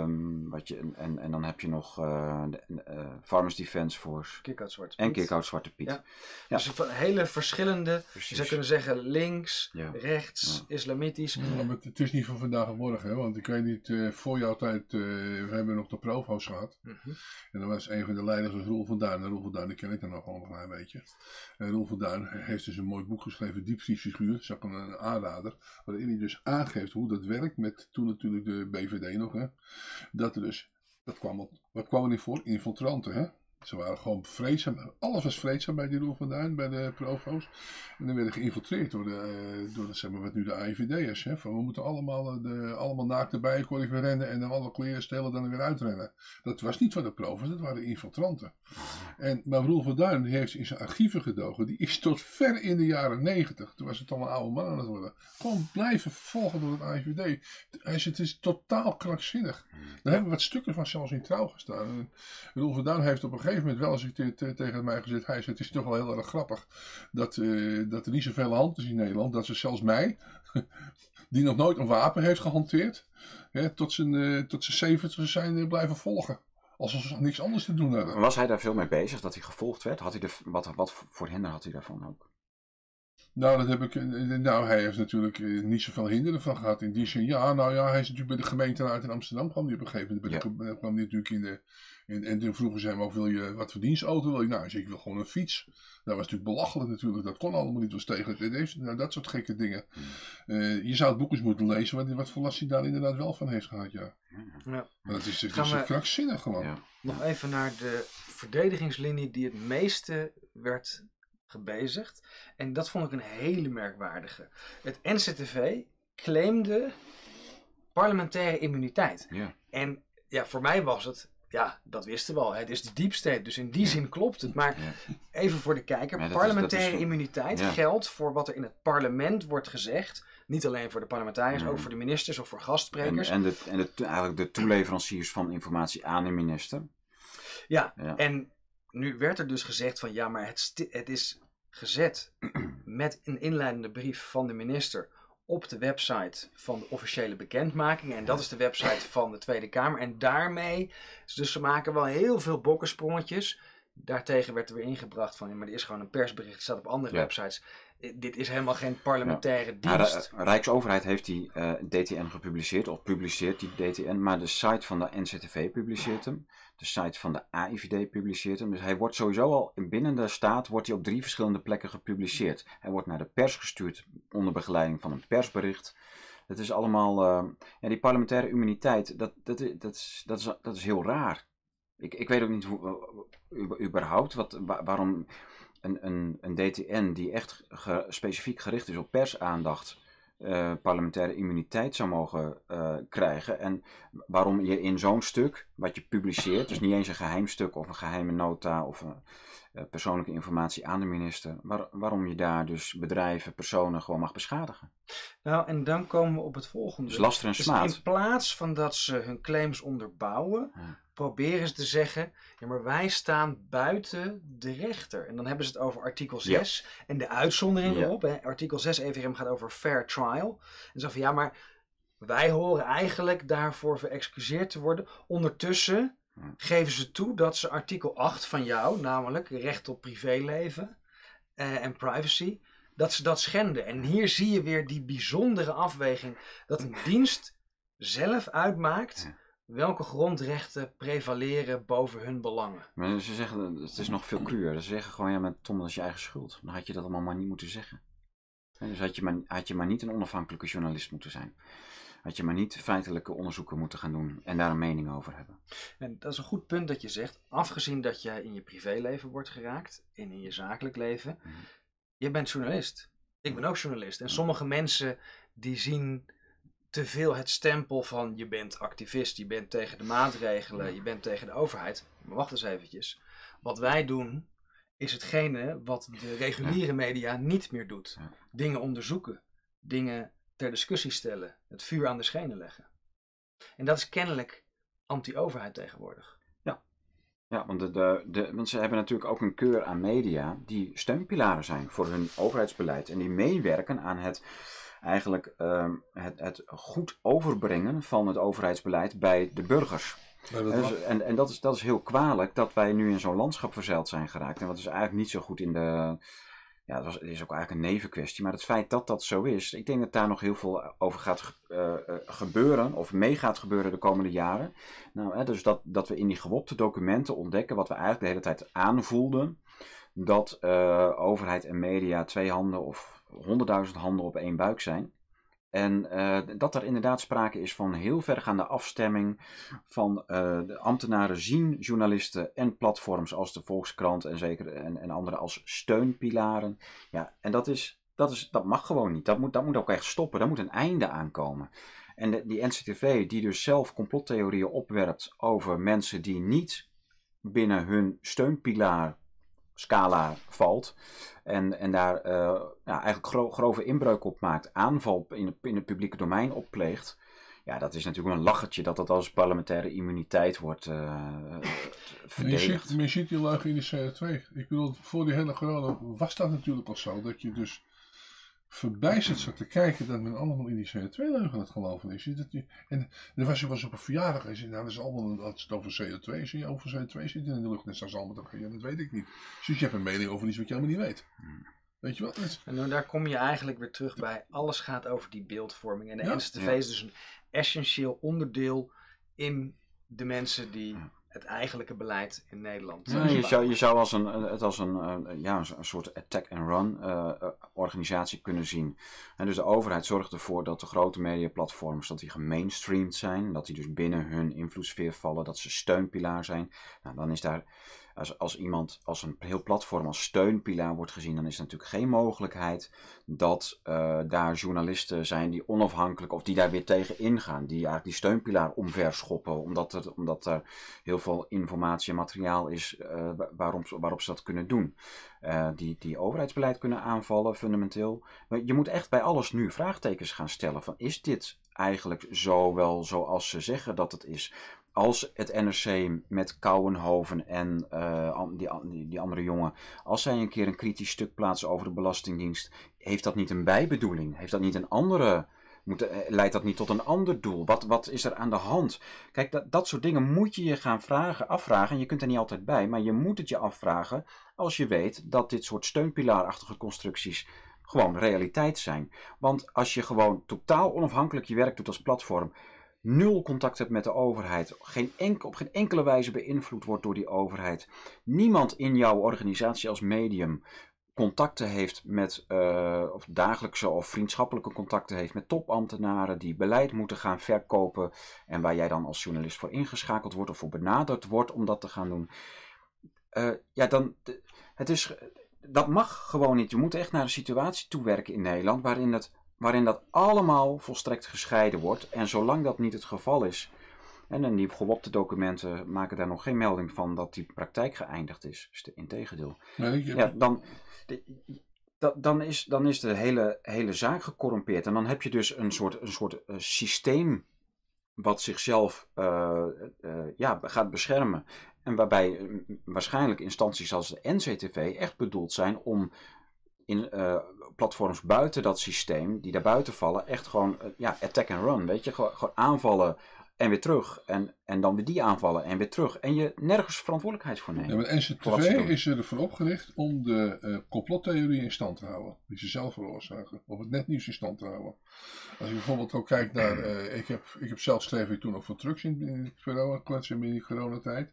Ehm, wat je, en, en dan heb je nog eh, de, eh, Farmers Defence Force Kick-Out Zwarte en. Kick-Out Zwarte Piet. Ja. Ja. Dus van hele verschillende, je zou kunnen zeggen links, Ja. rechts, islamitisch. Ja, maar het- is niet van vandaag op morgen, hè? want ik weet niet, eh, voor jouw tijd, eh, we hebben nog de provo's gehad. Mhm. En dan was een van de leiders was Roel van Duin. En Roel van Duin, die ken ik dan nog wel een klein beetje. En Roel van Duin heeft dus een mooi boek geschreven, Diepvriesfiguur. Dat is ook een, een aanrader. Waarin hij dus aangeeft hoe dat werkt met toen natuurlijk de BVD nog. Hè? Dat er dus, dat kwam, wat kwam er niet voor? Infiltranten. Hè? Ze waren gewoon vreedzaam. Alles was vreedzaam bij die Roel van Duin, bij de provo's. En dan werden geïnfiltreerd door, de, eh, door de, zeg maar, wat nu de AIVD'ers. Hè? Van we moeten allemaal, eh, de, allemaal naakt de rennen en dan alle kleren stelen dan weer uitrennen. Dat was niet van de provo's, dat waren infiltranten. En, maar Roel van Duin heeft in zijn archieven gedogen. Die is tot ver in de jaren negentig, toen was het al een oude man aan het worden, gewoon blijven vervolgen door het AIVD. Zegt, het is totaal krankzinnig. Daar hebben wat stukken van zelfs in trouw gestaan. En Roel van Duin heeft op een gegeven moment wel eens tegen mij gezegd. Hij het is toch wel heel erg grappig dat, eh, dat er niet zoveel hand is in Nederland. Dat ze zelfs mij, die nog nooit een wapen heeft gehanteerd, hè, tot zijn, eh, tot zijn 70 zijn eh, blijven volgen. Alsof ze niks anders te doen hebben. Was hij daar veel mee bezig, dat hij gevolgd werd? Had hij er, wat, wat voor hinder had hij daarvan ook? Nou, dat heb ik. eh, eh, Nou, hij heeft natuurlijk eh, niet zoveel hinderen van gehad. In die zin, ja, nou ja, hij is natuurlijk bij de gemeenteraad in Amsterdam. kwam hij op een gegeven moment. Bij de, kwam hij natuurlijk in de. In, en toen vroegen ze hem ook: wil je wat voor dienstauto? Wil je? Nou, hij zei: ik wil gewoon een fiets. Dat was natuurlijk belachelijk, natuurlijk. Dat kon allemaal niet. was tegen het idee. Nou, dat soort gekke dingen. Eh, je zou het boek eens moeten lezen. Wat, wat voor last hij daar inderdaad wel van heeft gehad, ja. Ja. Maar dat is, het Gaan is we- krankzinnig gewoon. Ja. Nog even naar de verdedigingslinie die het meeste werd gebezigd. En dat vond ik een hele merkwaardige. Het NCTV claimde parlementaire immuniteit. Ja. En ja, voor mij was het, ja, dat wisten we al. Het is de deep state, dus in die zin klopt het. Maar Ja. even voor de kijker, is- parlementaire is- immuniteit geldt voor wat er in het parlement wordt gezegd. Niet alleen voor de parlementariërs, ook voor de ministers of voor gastsprekers. en, de, en de, eigenlijk de toeleveranciers van informatie aan de minister. Ja. en nu werd er dus gezegd van ja, maar het, het is gezet met een inleidende brief van de minister op de website van de officiële bekendmaking. En dat is de website van de Tweede Kamer. En daarmee, dus ze maken wel heel veel bokkensprongetjes. Daartegen werd er weer ingebracht van, ja, maar dit is gewoon een persbericht, het staat op andere Ja. websites. Eh, Dit is helemaal geen parlementaire dienst. de Rijksoverheid heeft die eh, DTN gepubliceerd, of publiceert die DTN, maar de site van de NCTV publiceert hem. De site van de AIVD publiceert hem. Dus hij wordt sowieso al binnen de staat wordt hij op drie verschillende plekken gepubliceerd. Hij wordt naar de pers gestuurd onder begeleiding van een persbericht. Het is allemaal. eh, ja, die parlementaire immuniteit, dat, dat, dat, is, dat, is, dat is heel raar. Ik, ik weet ook niet hoe, eh, u- überhaupt wat, wa- waarom een, een, een DTN die echt specifiek gericht is op persaandacht, eh, parlementaire immuniteit zou mogen eh, krijgen. En waarom je in zo'n stuk, wat je publiceert, dus niet eens een geheim stuk of een geheime nota of een, persoonlijke informatie aan de minister, waar- waarom je daar dus bedrijven, personen gewoon mag beschadigen. Nou, en dan komen we op het volgende. Dus laster en Dus smaad. in plaats van dat ze hun claims onderbouwen, Ja. proberen ze te zeggen: ja, maar wij staan buiten de rechter. En dan hebben ze het over artikel 6 en de uitzondering erop. Hè. Artikel 6 EVRM gaat over fair trial. En zo van ja, maar wij horen eigenlijk daarvoor verexcuseerd te worden. Ondertussen. Geven ze toe dat ze artikel 8 van jou, namelijk recht op privéleven eh, en privacy, dat ze dat schenden. En hier zie je weer die bijzondere afweging dat een dienst zelf uitmaakt welke grondrechten prevaleren boven hun belangen. Maar ze zeggen, het is nog veel cruwer. Ze zeggen gewoon, ja, maar Tom, dat is je eigen schuld. Dan had je dat allemaal maar niet moeten zeggen. Dus had je, maar, had je maar niet een onafhankelijke journalist moeten zijn. Had je maar niet feitelijke onderzoeken moeten gaan doen en daar een mening over hebben. En dat is een goed punt dat je zegt. Afgezien dat je in je privéleven wordt geraakt en in je zakelijk leven. Mhm. Je bent journalist. Ik ben ook journalist. En sommige mensen die zien te veel het stempel van je bent activist, je bent tegen de maatregelen, je bent tegen de overheid. Maar wacht eens eventjes. Wat wij doen is hetgene wat de reguliere media niet meer doet. Dingen onderzoeken, dingen ter discussie stellen, het vuur aan de schenen leggen. En dat is kennelijk anti-overheid tegenwoordig. Ja, want, de, de, de, want ze hebben natuurlijk ook een keur aan media die steunpilaren zijn voor hun overheidsbeleid. En die meewerken aan het, eigenlijk, ehm, het, het goed overbrengen van het overheidsbeleid bij de burgers. Dat En, dus- en, en dat, is, dat is heel kwalijk dat wij nu in zo'n landschap verzeild zijn geraakt. En wat is eigenlijk niet zo goed in de. Ja, het, is ook eigenlijk een nevenkwestie. Maar het feit dat dat zo is, ik denk dat daar nog heel veel over gaat eh, eh, gebeuren. Of mee gaat gebeuren de komende jaren. Nou, hè, dus dat, dat we in die gewopte documenten ontdekken wat we eigenlijk de hele tijd aanvoelden. Dat eh, overheid en media twee handen of honderdduizend handen op één buik zijn. En eh, dat er inderdaad sprake is van heel vergaande afstemming van eh, de ambtenaren zien journalisten en platforms als de Volkskrant en zeker en, en andere als steunpilaren. Ja, en dat, is, dat, is, dat mag gewoon niet. Dat moet, dat moet ook echt stoppen. Daar moet een einde aan komen. En de- die NCTV die dus zelf complottheorieën opwerpt over mensen die niet binnen hun steunpilaar scala valt. En, en daar eh, ja, eigenlijk gro- grove inbreuk op maakt, aanval in het, in het publieke domein oppleegt. Ja, dat is natuurlijk een lachertje dat dat als parlementaire immuniteit wordt je, verdedigd. ziet, je ziet die leugen in de CO2. Ik bedoel, voor die hele corona was dat natuurlijk al zo. Dat je dus verbijsterd zat te kijken dat men allemaal in die CO2-leugen aan het geloven is. Dat en dan was je was op een verjaardag en zei, nou dat is allemaal als het over CO2 is. Je over CO2 zit in de lucht. En straks allemaal toch, ja, dat weet ik niet. Dus je hebt een mening over iets wat je helemaal niet weet. Weet je wat? Is- En dan, daar kom je eigenlijk weer terug bij. Alles gaat over die beeldvorming. En de Ja. NCTV Ja. is dus een essentieel onderdeel in de mensen die Ja. Het eigenlijke beleid in Nederland Ja, je, zou, je zou als een, het als een, eh, ja, een soort attack-and-run eh, eh, organisatie kunnen zien. En dus de overheid zorgt ervoor dat de grote mediaplatforms dat die gemainstreamd zijn. Dat die dus binnen hun invloedssfeer vallen. Dat ze steunpilaar zijn. Nou, dan is daar, als, als iemand, als een heel platform als steunpilaar wordt gezien, dan is er natuurlijk geen mogelijkheid dat eh, daar journalisten zijn die onafhankelijk of die daar weer tegen ingaan. Die eigenlijk die steunpilaar omverschoppen. Omdat er, omdat er heel veel informatie en materiaal is wa- waarop, waarop ze dat kunnen doen. Eh, die, die overheidsbeleid kunnen aanvallen, fundamenteel. Maar je moet echt bij alles nu vraagtekens gaan stellen. Van, is dit eigenlijk zo wel zoals ze zeggen dat het is? Als het NRC met Kouwenhoven en eh, die, die andere jongen, als zij een keer een kritisch stuk plaatsen over de Belastingdienst, heeft dat niet een bijbedoeling? Heeft dat niet een andere moet, eh, leidt dat niet tot een ander doel? Wat, wat is er aan de hand? Kijk, dat, dat soort dingen moet je je gaan vragen, afvragen. En je kunt er niet altijd bij, maar je moet het je afvragen als je weet dat dit soort steunpilaarachtige constructies gewoon realiteit zijn. Want als je gewoon totaal onafhankelijk je werk doet als platform, nul contact hebt met de overheid, geen enkel, op geen enkele wijze beïnvloed wordt door die overheid, niemand in jouw organisatie als medium contacten heeft met, eh, of dagelijkse of vriendschappelijke contacten heeft met topambtenaren die beleid moeten gaan verkopen en waar jij dan als journalist voor ingeschakeld wordt of voor benaderd wordt om dat te gaan doen. Eh, ja, dan, het is, dat mag gewoon niet. Je moet echt naar een situatie toewerken in Nederland waarin, het, waarin dat allemaal volstrekt gescheiden wordt. En zolang dat niet het geval is, en in die gewopte documenten maken daar nog geen melding van dat die praktijk geëindigd is. integendeel. Nee, Ja, dan, de- dan, is, dan is de hele, hele zaak gecorrumpeerd. En dan heb je dus een soort, een soort eh, systeem wat zichzelf eh, eh, ja, gaat beschermen. En waarbij waarschijnlijk instanties als de NCTV echt bedoeld zijn om in eh, platforms buiten dat systeem, die daar buiten vallen, echt gewoon eh, ja, attack and run. Weet je, gewoon aanvallen en weer terug. En, en dan weer die aanvallen en weer terug. En je nergens verantwoordelijkheid voor neemt. Ja, maar NCTV is ervoor opgericht om de eh complottheorie in stand te houden. Die ze zelf veroorzaken. Of het netnieuws in stand te houden. Als je bijvoorbeeld ook kijkt naar... eh, ik, heb, ik heb zelf schreef ik toen ook voor trucks in, in, het corona, kletsen in de coronatijd.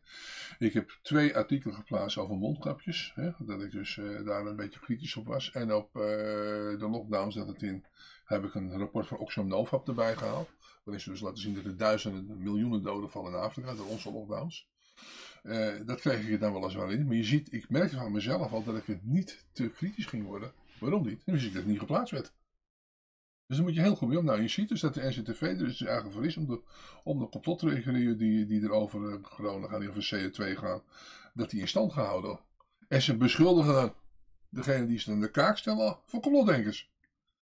Ik heb twee artikelen geplaatst over mondkapjes. Hè, dat ik dus eh, daar een beetje kritisch op was. En op de lockdowns dat het in... Heb ik een rapport van Oxfam Novab erbij gehaald. Waarin ze dus laten zien dat er duizenden, miljoenen doden vallen in Afrika door onze lockdowns. Eh, dat kreeg ik er dan weliswaar in. Maar je ziet, ik merkte van mezelf al dat ik het niet te kritisch ging worden. Waarom niet? Dan wist ik dat het niet geplaatst werd. Dus dan moet je heel goed mee om. Nou, je ziet dus dat de NCTV er dus eigenlijk voor is om de, om de die, die er over eh, corona gaan, die over CO2 gaan, dat die in stand gehouden. En ze beschuldigen degene die ze aan de kaak stellen van complotdenkers.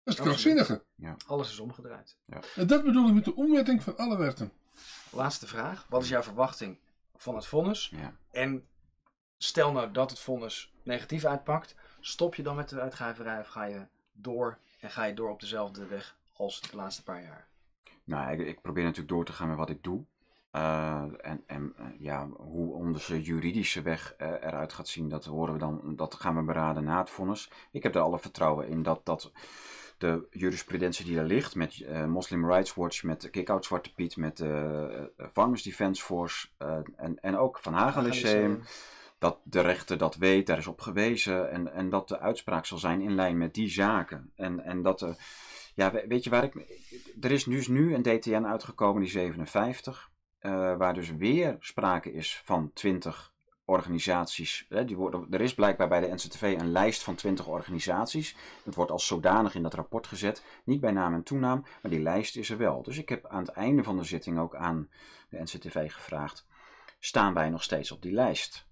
Dat is het Absoluut. krankzinnige. Alles is omgedraaid. En dat bedoel ik met de omwetting van alle wetten. Laatste vraag. Wat is jouw verwachting van het vonnis? Ja. En stel nou dat het vonnis negatief uitpakt, stop je dan met de uitgeverij of ga je door en ga je door op dezelfde weg als de laatste paar jaar? Nou, ik, ik probeer natuurlijk door te gaan met wat ik doe. Eh, en en eh, ja, hoe onze juridische weg eh, eruit gaat zien, dat horen we dan, dat gaan we beraden na het vonnis. Ik heb er alle vertrouwen in dat, dat de jurisprudentie die er ligt, met eh, Muslim Rights Watch, met Kick-Out Zwarte Piet, met eh, eh, Farmers Defence Force eh, en, en ook Van Hagen Lyceum, dat de rechter dat weet, daar is op gewezen en, en dat de uitspraak zal zijn in lijn met die zaken. En, en dat, ja, we- weet je waar ik, er is dus nu een DTN uitgekomen, die 57, eh, waar dus weer sprake is van 20 organisaties. Hè, die worden, er is blijkbaar bij de NCTV een lijst van 20 organisaties. Het wordt als zodanig in dat rapport gezet, niet bij naam en toenaam, maar die lijst is er wel. Dus ik heb aan het einde van de zitting ook aan de NCTV gevraagd, staan wij nog steeds op die lijst?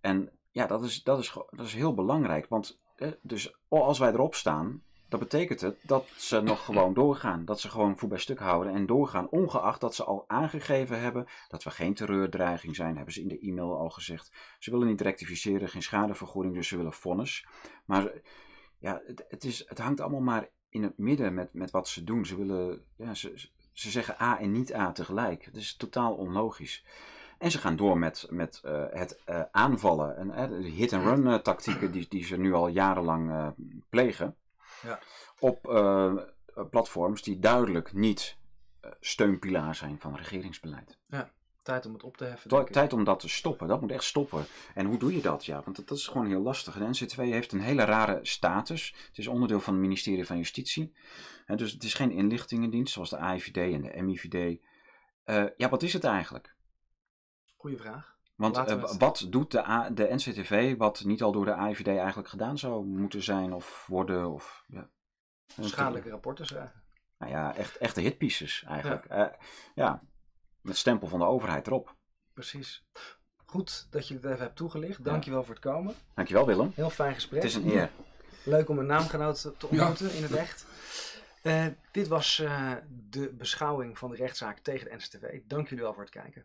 En ja, dat is, dat is, dat is heel belangrijk. Want dus als wij erop staan, dat betekent het dat ze nog gewoon doorgaan. Dat ze gewoon voet bij stuk houden en doorgaan. Ongeacht dat ze al aangegeven hebben dat we geen terreurdreiging zijn. Hebben ze in de e-mail al gezegd. Ze willen niet rectificeren, geen schadevergoeding, dus ze willen vonnis. Maar ja, het, het, is, het hangt allemaal maar in het midden met, met wat ze doen. Ze willen, ja, ze, ze zeggen A en niet A tegelijk. Het is totaal onlogisch. En ze gaan door met, met eh, het eh, aanvallen. En eh, de hit-and-run tactieken die, die ze nu al jarenlang plegen. Ja. Op eh, platforms die duidelijk niet eh, steunpilaar zijn van regeringsbeleid. Tijd om het op te heffen. Tijd- om dat te stoppen. Dat moet echt stoppen. En hoe doe je dat? Ja, want dat, dat is gewoon heel lastig. De NC2 heeft een hele rare status. Het is onderdeel van het ministerie van Justitie. Hè, dus het is geen inlichtingendienst zoals de AIVD en de MIVD. Eh, ja, wat is het eigenlijk? Goeie vraag. Want eh, het- wat doet de, A- de NCTV wat niet al door de AIVD eigenlijk gedaan zou moeten zijn of worden? Of, ja. Schadelijke rapporten schrijven. Nou ja, echt, echte hitpieces eigenlijk. Ja. ja, met stempel van de overheid erop. Precies. Goed dat je het even hebt toegelicht. Dankjewel voor het komen. Dankjewel Willem. Heel fijn gesprek. Het is een eer. Leuk om een naamgenoot te te ontmoeten in het echt. Eh, dit was eh, de beschouwing van de rechtszaak tegen de NCTV. Dank jullie wel voor het kijken.